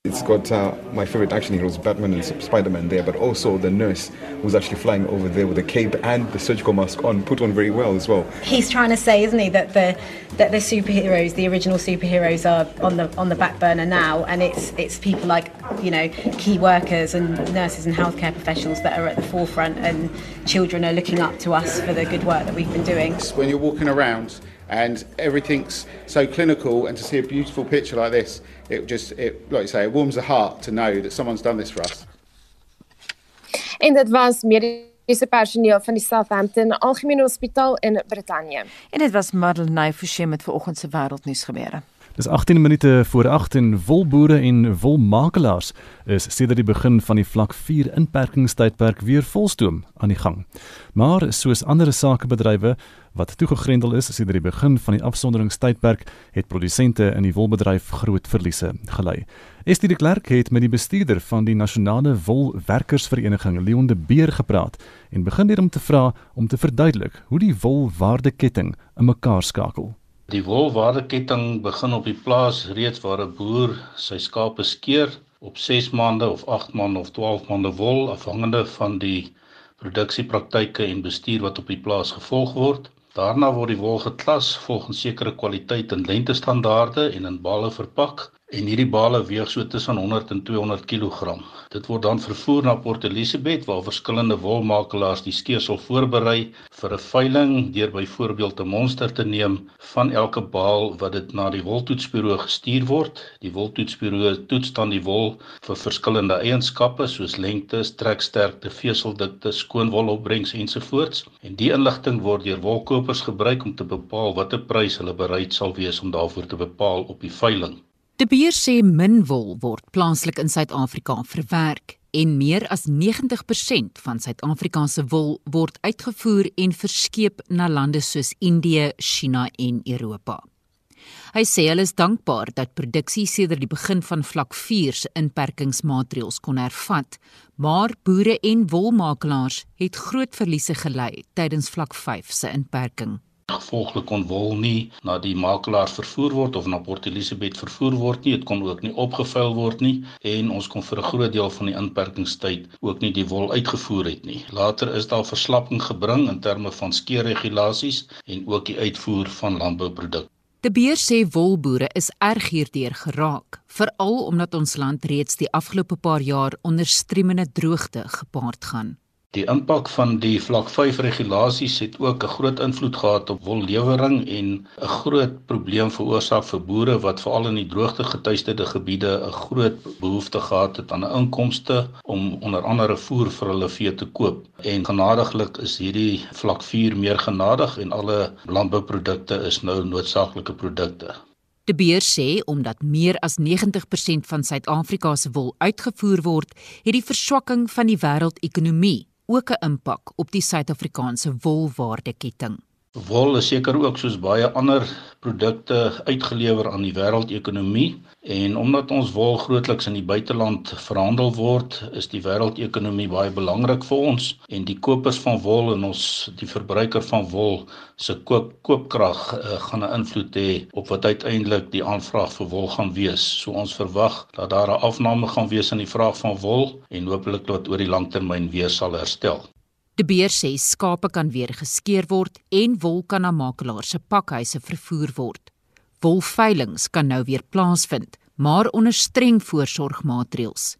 It's got uh, my favorite action heroes, Batman and Spider Man, there, but also the nurse who's actually flying over there with a cape and the surgical mask on, put on very well as well. He's trying to say, isn't he, that the that the superheroes, the original superheroes, are on the on the back burner now, and it's it's people like you know key workers and nurses and healthcare professionals that are at the forefront, and children are looking up to us for the good work that we've been doing. When you're walking around and everything's so clinical, and to see a beautiful picture like this it just it like you say it warms the heart to know that someone's done this for us. En dit was mediese personeel van die Southampton Algemene Hospitaal in Brittanje. En dit was Madeleine Forsie met vanoggend se wêreldnuus gebeure. Dis 18 minute voor 8 en wolboere en wolmakelaars is sedert die begin van die vlak 4 inperkingstydperk weer volstoom aan die gang. Maar soos ander sakebedrywe wat toegegrendel is sedert die begin van die afsonderingstydperk, het produsente in die wolbedryf groot verliese gely. Estie de Klerk het met die bestuurder van die Nasionale Wolwerkersvereniging, Leon de Beer, gepraat en begin hierom te vra om te verduidelik hoe die wolwaardeketting in mekaar skakel. Die wolwaardeketting begin op die plaas reeds waar 'n boer sy skape skeer op 6 maande of 8 maande of 12 maande wol afhangende van die produksiepraktyke en bestuur wat op die plaas gevolg word. Daarna word die wol geklas volgens sekere kwaliteit en lentestandaarde en in bale verpak en hierdie bale weeg so tussen 100 en 200 kg. Dit word dan vervoer na Port Elizabeth waar verskillende wolmakelaars die skeersel voorberei vir 'n veiling deur byvoorbeeld 'n monster te neem van elke baal wat dit na die woltoetsbureau gestuur word. Die woltoetsbureau toets dan die wol vir verskillende eienskappe soos lengte, treksterkte, veseldikte, skoonwolopbrengs ensovoorts en die inligting word deur wolkopers gebruik om te bepaal watter prys hulle bereid sal wees om daarvoor te bepaal op die veiling. De Beer sê min wol word plaaslik in Suid-Afrika verwerk en meer as 90% van Suid-Afrika se wol word uitgevoer en verskeep na lande soos Indië, China en Europa. Hy sê hulle is dankbaar dat produksie sedert die begin van vlak 4 se inperkingsmaatreëls kon hervat, maar boere en wolmakelaars het groot verliese gely tydens vlak 5 se inperking. Gevolglik kon wol nie na die makelaars vervoer word of na Port Elizabeth vervoer word nie. Dit kon ook nie opgevuil word nie en ons kon vir 'n groot deel van die inperkingstyd ook nie die wol uitgevoer het nie. Later is daar verslapping gebring in terme van skeerregulasies en ook die uitvoer van landbouprodukte. De Beer sê wolboere is erg hierdeur geraak, veral omdat ons land reeds die afgelope paar jaar onder stremende droogte gepaard gaan. Die impak van die vlak 5 regulasies het ook 'n groot invloed gehad op wollewering en 'n groot probleem veroorsaak vir boere wat veral in die droogte getuieerde gebiede 'n groot behoefte gehad het aan 'n inkomste om onder andere voer vir hulle vee te koop. En genadiglik is hierdie vlak 4 meer genadig en alle landbouprodukte is nou noodsaaklike produkte. De Beer sê omdat meer as 90% van Suid-Afrika se wol uitgevoer word, het die verswakking van die wêreldekonomie ook 'n impak op die Suid-Afrikaanse wolwaardeketting. Wol is seker ook soos baie ander produkte uitgelewer aan die wêreldekonomie en omdat ons wol grootliks in die buiteland verhandel word, is die wêreldekonomie baie belangrik vir ons en die kopers van wol en ons die verbruiker van wol se koop koopkrag uh, gaan 'n invloed hê op wat uiteindelik die aanvraag vir wol gaan wees. So ons verwag dat daar 'n afname gaan wees in die vraag van wol en hopelik dat oor die langtermyn weer sal herstel. De Beer sê skape kan weer geskeer word en wol kan na makelaars se pakhuise vervoer word. Wolveilings kan nou weer plaasvind, maar onder streng voorsorgmaatreëls.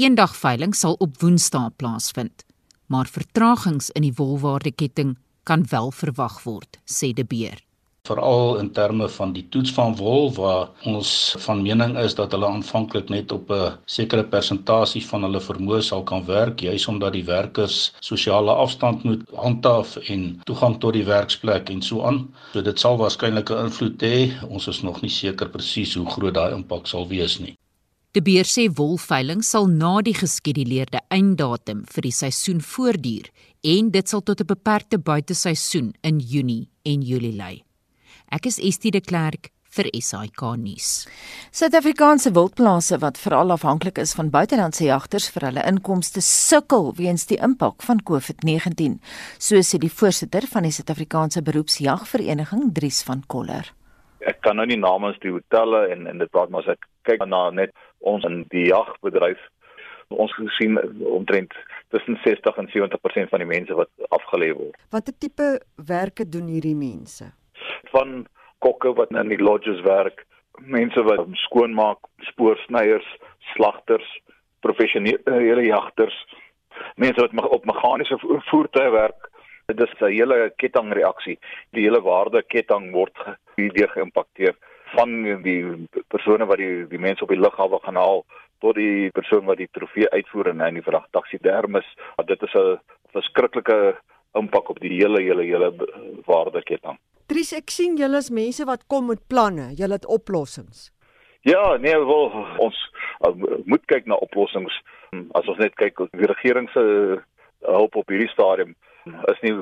Eendagveiling sal op Woensdae plaasvind, maar vertragings in die wolwaardeketting kan wel verwag word, sê De Beer veral in terme van die toets van wol waar ons van mening is dat hulle aanvanklik net op 'n sekere persentasie van hulle vermoë sal kan werk juis omdat die werkers sosiale afstand moet handhaaf en toegang tot die werksplek en so aan. So dit sal waarskynlik 'n invloed hê. Ons is nog nie seker presies hoe groot daai impak sal wees nie. Die beer sê wolveiling sal na die geskeduleerde einddatum vir die seisoen voortduur en dit sal tot 'n beperkte buiteseisoen in Junie en Julie lei. Ek is Estie de Klerk vir SAK nuus. Suid-Afrikaanse wildplase wat veral afhanklik is van buitelandse jagters vir hulle inkomste sukkel weens die impak van COVID-19, so sê die voorsitter van die Suid-Afrikaanse Beroepsjagvereniging, Dries van Koller. Ek kan nou nie namens die hotelle en en dit praat maar as ek kyk na net ons in die jagbedryf ons gesien omtrent tussen 60 en 70% van die mense wat afgelê word. Watter tipe werke doen hierdie mense? Van kokke wat in die lodges werk, mense wat skoonmaak, spoorsnyers, slagters, professionele jagters, mense wat op meganiese voertuie werk. Dit is 'n hele kettingreaksie. Die hele waardeketting word hierdeur geïmpakteer van die persone wat die die mense op die lughawe gaan haal tot die persoon wat die trofee uitvoer en in die vrag taksidermis. Dit is 'n verskriklike impak op die hele hele hele waardeketting. Dries, ek sien julle is mense wat kom met planne, julle het oplossings. Ja, nee, wel ons uh, moet kyk na oplossings. As ons net kyk die regering se uh, hulp op hierdie stadium is nie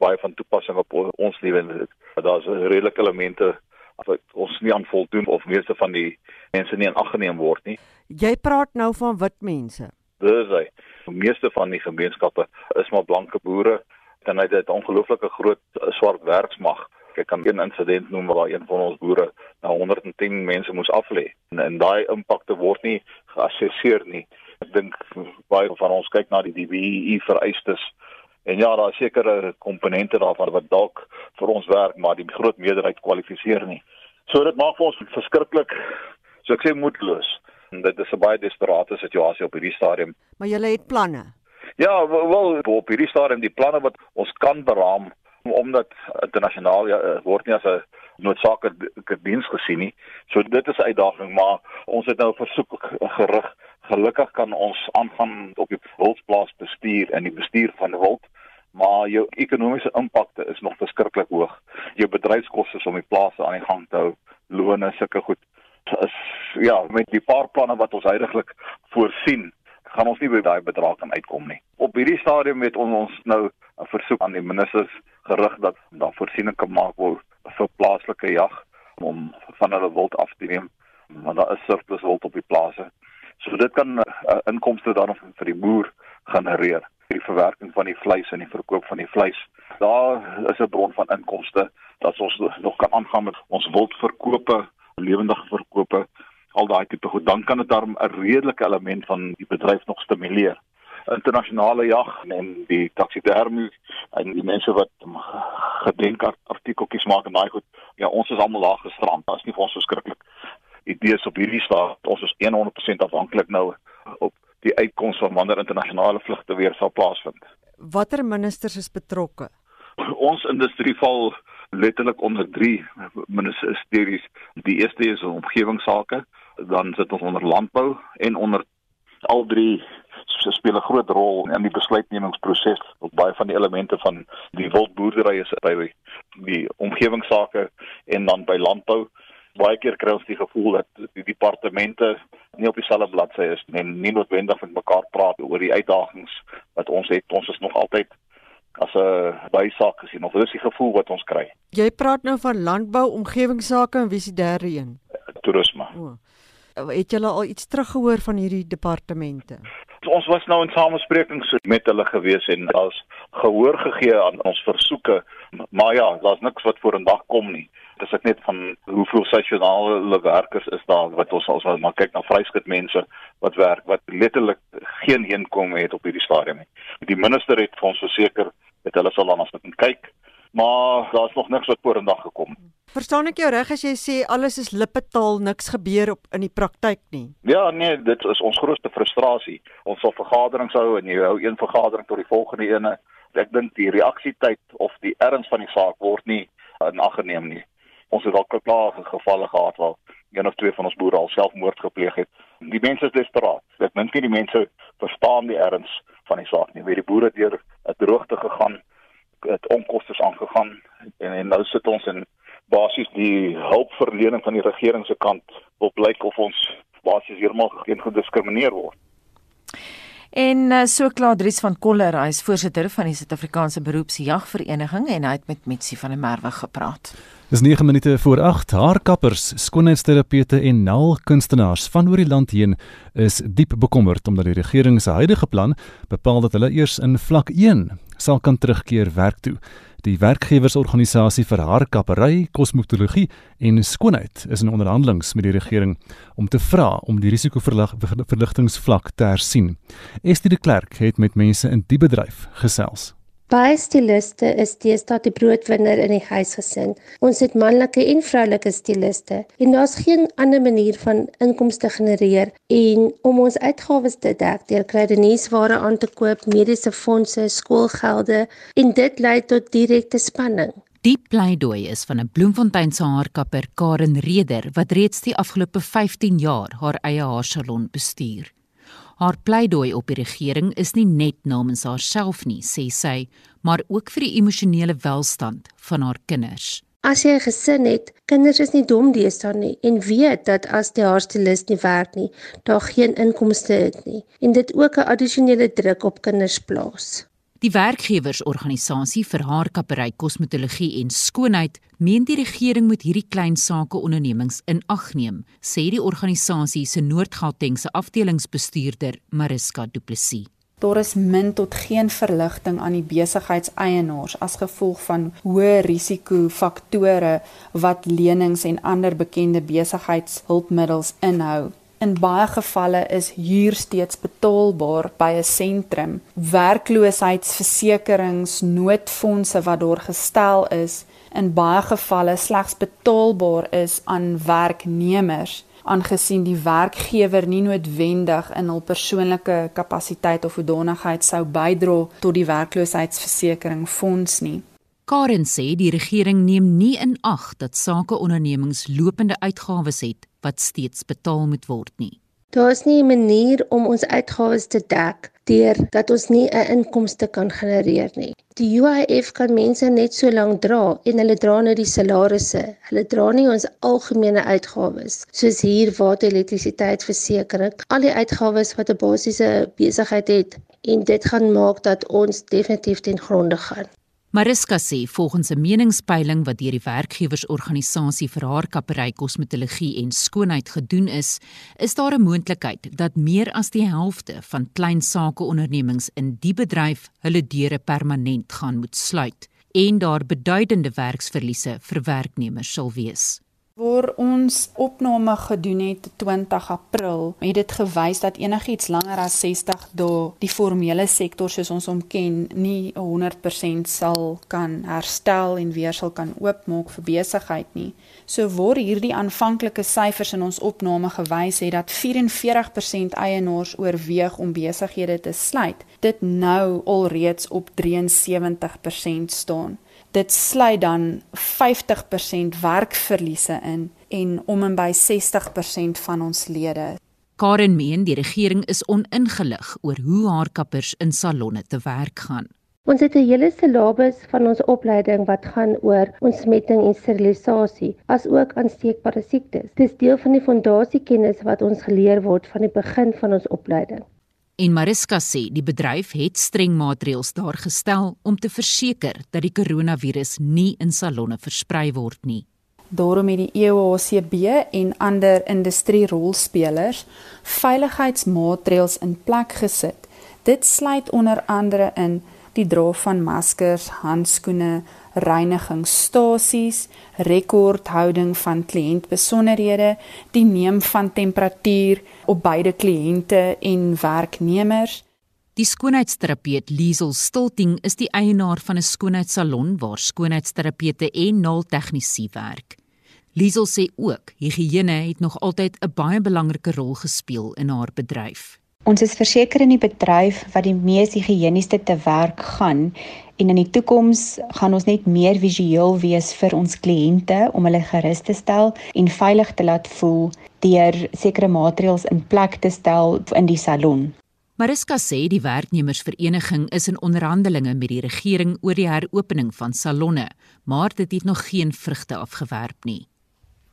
baie van toepassing op ons lewe. Daar's redelike elemente wat ons nie aan voldoen of meeste van die mense nie in ag geneem word nie. Jy praat nou van wit mense. Dis hy. Die meeste van die gemeenskappe is maar blanke boere en hy het 'n ongelooflike groot uh, swart werksmag. Ek kan een insident noem waar een van ons boere na 110 mense moes aflê en, en daai impakte word nie geassesseer nie. Ek dink baie van ons kyk na die DBE vereistes en ja, daar is sekere komponente daarvan wat dalk vir ons werk, maar die groot meerderheid kwalifiseer nie. So dit maak vir ons verskriklik so ek sê moedeloos. En dit is 'n baie desperate situasie op hierdie stadium. Maar julle het planne. Ja, wel op hierdie stadium die planne wat ons kan beraam omdat internasionaal ja, word nie as 'n noodsaaklike diens gesien nie. So dit is 'n uitdaging, maar ons het nou 'n versoek gerig. Gelukkig kan ons aangaan op die wildplaas bestuur en die bestuur van wild, maar jou ekonomiese impakte is nog verskriklik hoog. Jou bedryfskoste om die plase aan die gang te hou, lone sulke goed is ja, met die paar planne wat ons heidaglik voorsien, gaan ons nie by daai bedrag kan uitkom nie. Op hierdie stadium het ons nou 'n versoek aan die ministers gerig dat daar voorsiening kan maak word vir plaaslike jag om van hulle wild af te neem want daar is surplus wild op die plase. So dit kan uh, inkomste daarvan vir die boer genereer die verwerking van die vleis en die verkoop van die vleis. Daar is 'n bron van inkomste dat ons nog kan aangaan met ons wildverkope, lewendige verkope, al daai tipe goed. Dan kan dit dan 'n redelike element van die bedryf nog stimuleer internasionale jag en die taksidermie en die mense wat gedenk artikeltjies maak en daai goed. Ja, ons is almal daar gestrand. Dit is nie vir ons verskriklik idees op hierdie staat. Ons is 100% afhanklik nou op die uitkoms van wanneer internasionale vlugte weer sal plaasvind. Watter ministers is betrokke? Ons industrie val letterlik onder drie ministeries. Die eerste is omgewingsake, dan sit ons onder landbou en onder al drie speel 'n groot rol in die besluitnemingsproses op baie van die elemente van die wildboerdery is by die omgewingsake en dan by landbou. Baie keer kry ons die gevoel dat die departemente nie op dieselfde bladsy is en nie noodwendig met mekaar praat oor die uitdagings wat ons het. Ons is nog altyd as 'n bysaak gesien of dis die gevoel wat ons kry. Jy praat nou van landbou omgewingsake en wie is die derde een? Toerisme. Oh het julle al iets teruggehoor van hierdie departemente? Ons was nou in samesprekings met hulle gewees en daar's gehoor gegee aan ons versoeke, maar ja, daar's niks wat voor 'n dag kom nie. Dis ek net van hoeveel sessionale werkers is daar wat ons as maar kyk na vryskut mense wat werk wat letterlik geen inkomste het op hierdie stadium nie. Die minister het vir ons verseker dat hulle sal dan as dit kyk maar daar's nog niks wat voor in dag gekom. Verstaan ek jou reg as jy sê alles is lippetaal, niks gebeur op in die praktyk nie? Ja, nee, dit is ons grootste frustrasie. Ons sal vergaderings hou en jy hou een vergadering tot die volgende ene. Ek dink die reaksietyd of die erns van die saak word nie in ag geneem nie. Ons het al klaar gevalle gehad waar een of twee van ons boere al selfmoord gepleeg het. Die mense is desperaat. Ek dink nie die mense verstaan die erns van die saak nie. Wie die boere deur 'n droogte gegaan het onkoste aangegaan en, en nou sit ons in basies die hulpverlening van die regering se kant wil blyk of ons basies heeltemal geen gediskrimineer word. En uh, so klaar Dries van Koller, hy is voorsitter van die Suid-Afrikaanse Beroepsjagvereniging en hy het met Mitsi van der Merwe gepraat. Dis 9 minute voor 8. Haarkappers, skoonheidsterapeute en naalkunstenaars van oor die land heen is diep bekommerd omdat die regering se huidige plan bepaal dat hulle eers in vlak 1 sal kan terugkeer werk toe. Die werkgewersorganisasie vir haarkappery, kosmetologie en skoonheid is in onderhandelinge met die regering om te vra om die risikoverligtingsvlak te hersien. Estie de Klerk het met mense in die bedryf gesels. Baie stiliste is deesdae die broodwinner in die huisgesin. Ons het manlike en vroulike stiliste en daar's geen ander manier van inkomste genereer en om ons uitgawes te dek deur kruideniersware aan te koop, mediese fondse, skoolgelde en dit lei tot direkte spanning. Die pleidooi is van 'n Bloemfontein se haarkapper Karen Reder wat reeds die afgelope 15 jaar haar eie haarsalon bestuur. Haar pleidooi op die regering is nie net namens haarself nie, sê sy, maar ook vir die emosionele welstand van haar kinders. As jy 'n gesin het, kinders is nie dom deesdae nie en weet dat as die haarstylus nie werk nie, daar geen inkomste is nie en dit ook 'n addisionele druk op kinders plaas. Die werkgewersorganisasie vir haarkappery, kosmetologie en skoonheid meen die regering moet hierdie klein sake ondernemings in ag neem, sê die organisasie se Noord-Gautengse afdelingsbestuurder Mariska Du Plessis. Daar is min tot geen verligting aan die besigheidseienaars as gevolg van hoë risiko faktore wat lenings en ander bekende besigheidshulpmiddels inhou. In baie gevalle is huur steeds betaalbaar by 'n sentrum. Werkloosheidsversekeringsnoodfondse wat daar gestel is, in baie gevalle slegs betaalbaar is aan werknemers aangesien die werkgewer nie noodwendig in hul persoonlike kapasiteit of hoedanigheid sou bydra tot die werkloosheidsversekering fonds nie. Karen sê die regering neem nie in ag dat sakeondernemings lopende uitgawes het wat steeds betaal moet word nie. Daar's nie 'n manier om ons uitgawes te dek deur dat ons nie 'n inkomste kan genereer nie. Die UIF kan mense net so lank dra en hulle dra nou die salarisse. Hulle dra nie ons algemene uitgawes soos hier water, elektrisiteit, versekerings, al die uitgawes wat 'n basiese besigheid het en dit gaan maak dat ons definitief ten gronde gaan. Mariska sê volgens 'n meningspeiling wat deur die werkgewersorganisasie vir haar kappery kosmetologie en skoonheid gedoen is, is daar 'n moontlikheid dat meer as die helfte van klein sakeondernemings in die bedryf hulle deure permanent gaan moet sluit en daar beduidende werksverliese vir werknemers sal wees. Waar ons opname gedoen het 20 April, het dit gewys dat enigiets langer as 60 dae die formele sektor soos ons hom ken, nie 100% sal kan herstel en weer sal kan oopmaak vir besigheid nie. So waar hierdie aanvanklike syfers in ons opname gewys het dat 44% eienaars oorweeg om besighede te sluit, dit nou alreeds op 73% staan dit sluit dan 50% werkverliese in en om en by 60% van ons lede. Karen meen die regering is oningelig oor hoe haar kappers in salonne te werk gaan. Ons het 'n hele syllabus van ons opleiding wat gaan oor ontsmetting en sterilisasie, asook aansteekbare siektes. Dis deel van die fondasiekennis wat ons geleer word van die begin van ons opleiding. En Mariska sê die bedryf het streng maatreëls daar gestel om te verseker dat die koronavirus nie in salonne versprei word nie. Daarom het die EOHCB en ander industrierolspelers veiligheidsmaatreëls in plek gesit. Dit sluit onder andere in die dra van maskers, handskoene, reinigingsstasies, rekordhouding van kliëntbesonderhede, die neem van temperatuur op beide kliënte en werknemers. Die skoonheidsterapeut Liesel Stilting is die eienaar van 'n skoonheidssalon waar skoonheidsterapeute en naaltegnisie werk. Liesel sê ook higiëne het nog altyd 'n baie belangrike rol gespeel in haar bedryf. Ons is verseker in die bedryf wat die mees higiëniese te werk gaan en in die toekoms gaan ons net meer visueel wees vir ons kliënte om hulle gerus te stel en veilig te laat voel deur sekere maatreëls in plek te stel in die salon. Mariska sê die werknemersvereniging is in onderhandelinge met die regering oor die heropening van salonne, maar dit het nog geen vrugte afgewerp nie.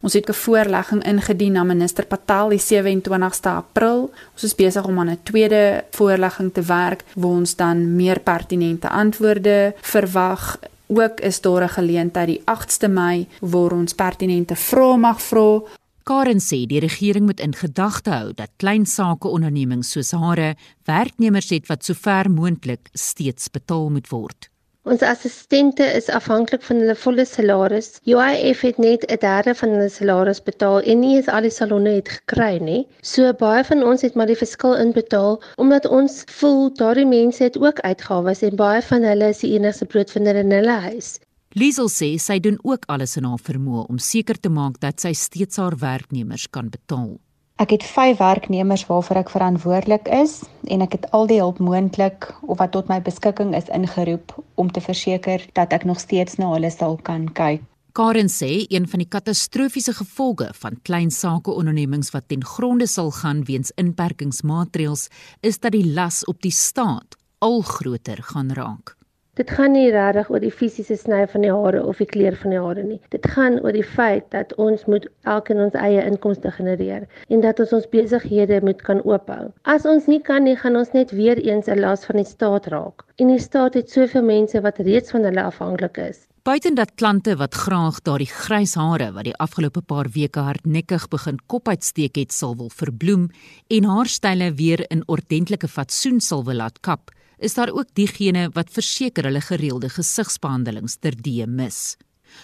Ons het 'n voorlegging ingedien aan minister Patel die 27ste April. Ons is besig om aan 'n tweede voorlegging te werk waar ons dan meer pertinente antwoorde verwag. Ook is daar 'n geleentheid die 8ste Mei waar ons pertinente vrae mag vra. Karen sê die regering moet in gedagte hou dat klein sake ondernemings soos hare werknemers het wat sover moontlik steeds betaal moet word. Ons assistente is afhanklik van hulle volle salaris. UIF het net 'n derde van hulle salaris betaal en nie eens al die salonne het gekry nie. So baie van ons het maar die verskil inbetaal omdat ons voel daardie mense het ook uitgawes en baie van hulle is die enigste broodvinder in hulle huis. Liesel sê sy doen ook alles in haar vermoë om seker te maak dat sy steeds haar werknemers kan betaal. Ek het 5 werknemers waarvoor ek verantwoordelik is en ek het al die hulp moontlik of wat tot my beskikking is ingeroep om te verseker dat ek nog steeds na hulle sal kan kyk. Karen sê een van die katastrofiese gevolge van klein sake ondernemings wat ten gronde sal gaan weens inperkingsmaatreëls is dat die las op die staat al groter gaan raak. Dit gaan nie regtig oor die fisiese sny van die hare of die kleur van die hare nie. Dit gaan oor die feit dat ons moet elkeen ons eie inkomste genereer en dat ons ons besighede moet kan oophou. As ons nie kan nie, gaan ons net weer eens 'n las van die staat raak. En die staat het soveel mense wat reeds van hulle afhanklik is. Buiten dat klante wat graag daardie grys hare wat die afgelope paar weke hardnekkig begin kop uitsteek het, sal wil verbloem en haarstyle weer in ordentlike fatsoen sal wil laat kap, is daar ook diegene wat verseker hulle gereelde gesigsbehandelings terdee mis.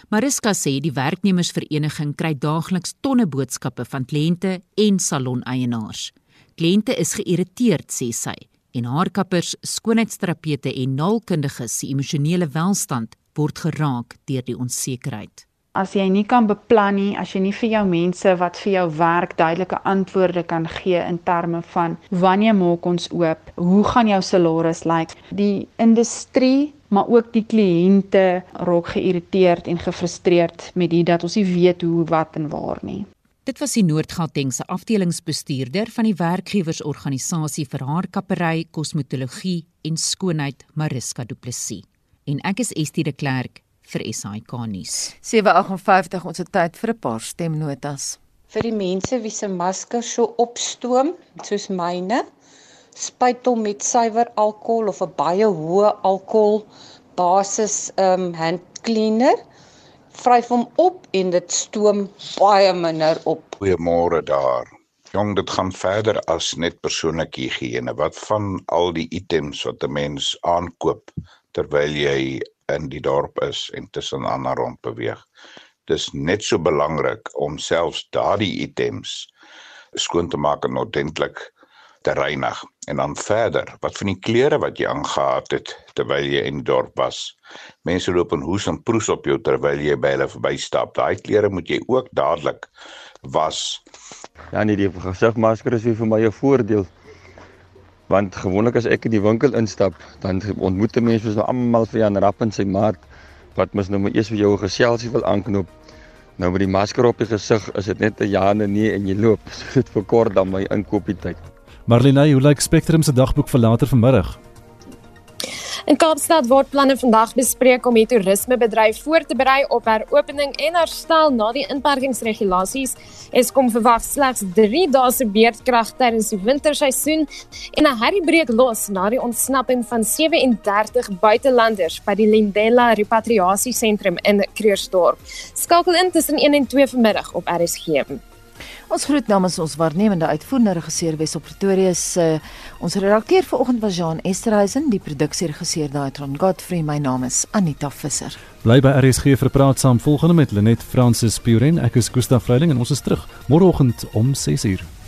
Mariska sê die werknemersvereniging kry daagliks tonne boodskappe van kliënte en saloneienaars. Kliënte is geïrriteerd, sê sy, en haarkappers, skoonheidsterapeute en naalkundiges se emosionele welstand word geraak deur die onsekerheid. As jy nie kan beplan nie, as jy nie vir jou mense wat vir jou werk duidelike antwoorde kan gee in terme van wanneer maak ons oop, hoe gaan jou salaris lyk? Like? Die industrie, maar ook die kliënte raak geïrriteerd en gefrustreerd met dit dat ons nie weet hoe wat en waar nie. Dit was die Noord-Gautengse afdelingsbestuurder van die werkgewersorganisasie vir haarkappery, kosmetologie en skoonheid, Mariska Du Plessis. En ek is Estie de Klerk vir SAK nuus. 7:58 ons het tyd vir 'n paar stemnotas. Vir die mense wie se maskers so opstoom, soos myne, spuit hom met suiwer alkohol of 'n baie hoë alkohol basis um hand cleaner. Vryf hom op en dit stoom baie minder op. Goeiemôre daar. Jong, dit gaan verder as net persoonlike higiëne. Wat van al die items wat 'n mens aankoop terwyl jy in die dorp is en tussen ander rond beweeg. Dis net so belangrik om selfs daardie items skoon te maak en ordentlik te reinig. En dan verder, wat van die klere wat jy aangetree het terwyl jy in die dorp was? Mense loop en hoes en proes op jou terwyl jy by hulle verbystap. Daai klere moet jy ook dadelik was. Ja nee, die gesigmasker is vir my 'n voordeel want gewoonlik as ek in die winkel instap, dan ontmoet die mense nou almal vir Jan Rapp en sy maat wat mos nou maar eers vir jou 'n geselsie wil aanknoop. Nou met die masker op die gesig is dit net 'n ja en 'n nee en jy loop. So dit verkort dan my inkopietyd. Marlene, hoe lyk Spectrum se dagboek vir later vanmiddag? In Kaapstad word planne vandag bespreek om die toerismebedryf voor te berei op heropening en herstel na die inperkingsregulasies. Eskom verwag slegs 3 dae se beurtkrag tydens die winterseisoen en 'n herriebreek los na die ontsnapping van 37 buitelanders by die Lindela Repatriasiesentrum in Kreursdorp. Skakel in tussen 1 en 2 vanmiddag op RSG. Ons groet namens ons waarnemende uitvoerende regisseur Wesop Pretorius. Uh, ons redakteur vanoggend was Jean Esterhuizen, die produksieregisseur Daitron Godfrey. My naam is Anita Visser. Bly by RSG vir praat saam volgende met Lenet Fransis Puren. Ek is Gustaf Vreiling en ons is terug môreoggend om 6:00.